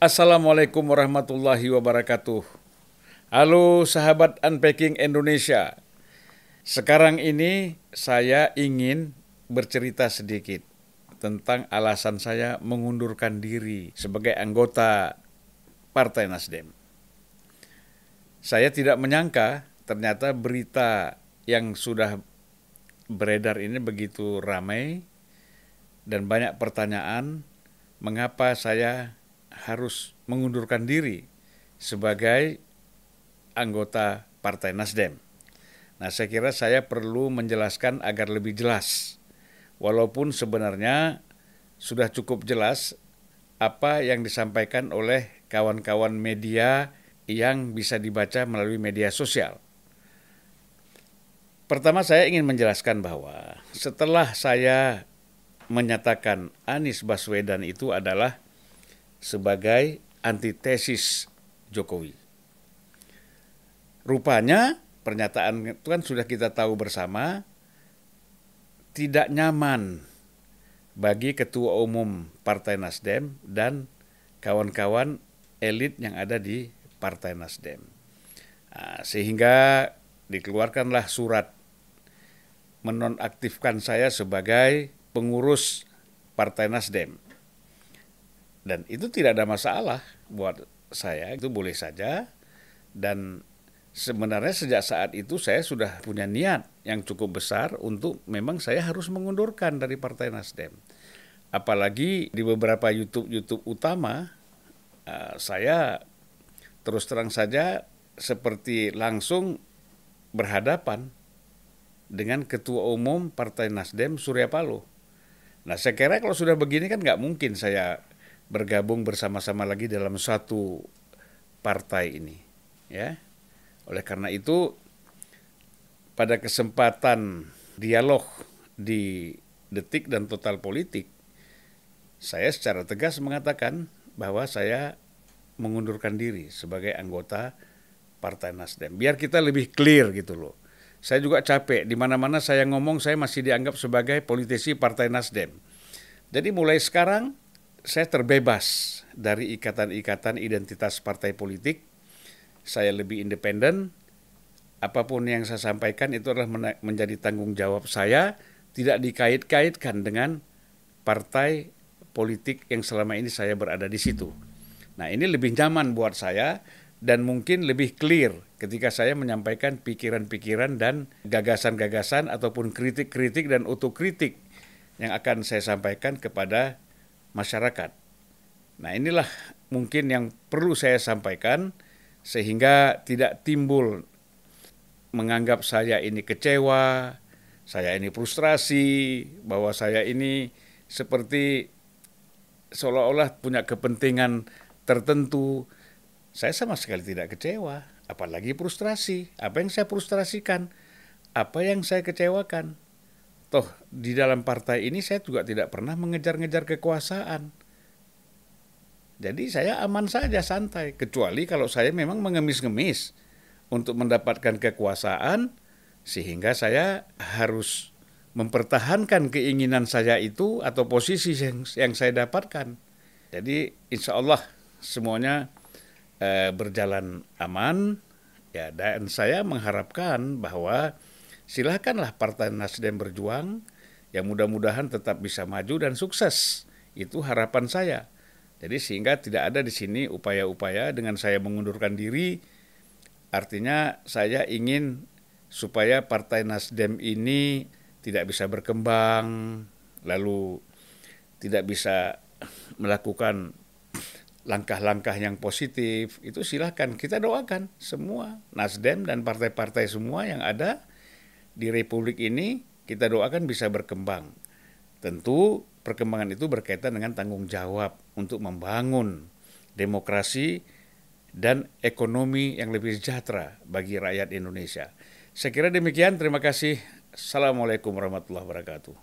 Assalamualaikum warahmatullahi wabarakatuh. Halo sahabat Unpacking Indonesia. Sekarang ini saya ingin bercerita sedikit tentang alasan saya mengundurkan diri sebagai anggota Partai Nasdem. Saya tidak menyangka ternyata berita yang sudah beredar ini begitu ramai dan banyak pertanyaan mengapa saya harus mengundurkan diri sebagai anggota Partai Nasdem. Nah, saya kira saya perlu menjelaskan agar lebih jelas. Walaupun sebenarnya sudah cukup jelas apa yang disampaikan oleh kawan-kawan media yang bisa dibaca melalui media sosial. Pertama saya ingin menjelaskan bahwa setelah saya menyatakan Anies Baswedan itu adalah sebagai antitesis Jokowi. Rupanya pernyataan itu kan sudah kita tahu bersama tidak nyaman bagi ketua umum Partai Nasdem dan kawan-kawan elit yang ada di Partai Nasdem. Nah, sehingga dikeluarkanlah surat menonaktifkan saya sebagai pengurus Partai Nasdem. Dan itu tidak ada masalah buat saya, itu boleh saja. Dan sebenarnya sejak saat itu saya sudah punya niat yang cukup besar untuk memang saya harus mengundurkan dari Partai Nasdem. Apalagi di beberapa YouTube-YouTube utama, uh, saya terus terang saja seperti langsung berhadapan dengan Ketua Umum Partai Nasdem Surya Paloh. Nah saya kira kalau sudah begini kan nggak mungkin saya bergabung bersama-sama lagi dalam satu partai ini ya oleh karena itu pada kesempatan dialog di detik dan total politik saya secara tegas mengatakan bahwa saya mengundurkan diri sebagai anggota Partai Nasdem. Biar kita lebih clear gitu loh. Saya juga capek di mana-mana saya ngomong saya masih dianggap sebagai politisi Partai Nasdem. Jadi mulai sekarang saya terbebas dari ikatan-ikatan identitas partai politik. Saya lebih independen. Apa pun yang saya sampaikan itu adalah menjadi tanggung jawab saya, tidak dikait-kaitkan dengan partai politik yang selama ini saya berada di situ. Nah, ini lebih nyaman buat saya dan mungkin lebih clear ketika saya menyampaikan pikiran-pikiran dan gagasan-gagasan ataupun kritik-kritik dan otokritik yang akan saya sampaikan kepada masyarakat. Nah, inilah mungkin yang perlu saya sampaikan sehingga tidak timbul menganggap saya ini kecewa, saya ini frustrasi, bahwa saya ini seperti seolah-olah punya kepentingan tertentu. Saya sama sekali tidak kecewa, apalagi frustrasi. Apa yang saya frustrasikan? Apa yang saya kecewakan? Toh di dalam partai ini saya juga tidak pernah mengejar-ngejar kekuasaan. Jadi saya aman saja santai, kecuali kalau saya memang mengemis-ngemis untuk mendapatkan kekuasaan sehingga saya harus mempertahankan keinginan saya itu atau posisi yang, yang saya dapatkan. Jadi insya Allah semuanya eh, berjalan aman ya dan saya mengharapkan bahwa silahkanlah Partai Nasdem berjuang, yang mudah-mudahan tetap bisa maju dan sukses. Itu harapan saya. Jadi sehingga tidak ada di sini upaya-upaya dengan saya mengundurkan diri, artinya saya ingin supaya Partai Nasdem ini tidak bisa berkembang, lalu tidak bisa melakukan langkah-langkah yang positif itu silahkan kita doakan semua Nasdem dan partai-partai semua yang ada di republik ini kita doakan bisa berkembang. Tentu perkembangan itu berkaitan dengan tanggung jawab untuk membangun demokrasi dan ekonomi yang lebih sejahtera bagi rakyat Indonesia. Saya kira demikian. Terima kasih. Assalamualaikum warahmatullahi wabarakatuh.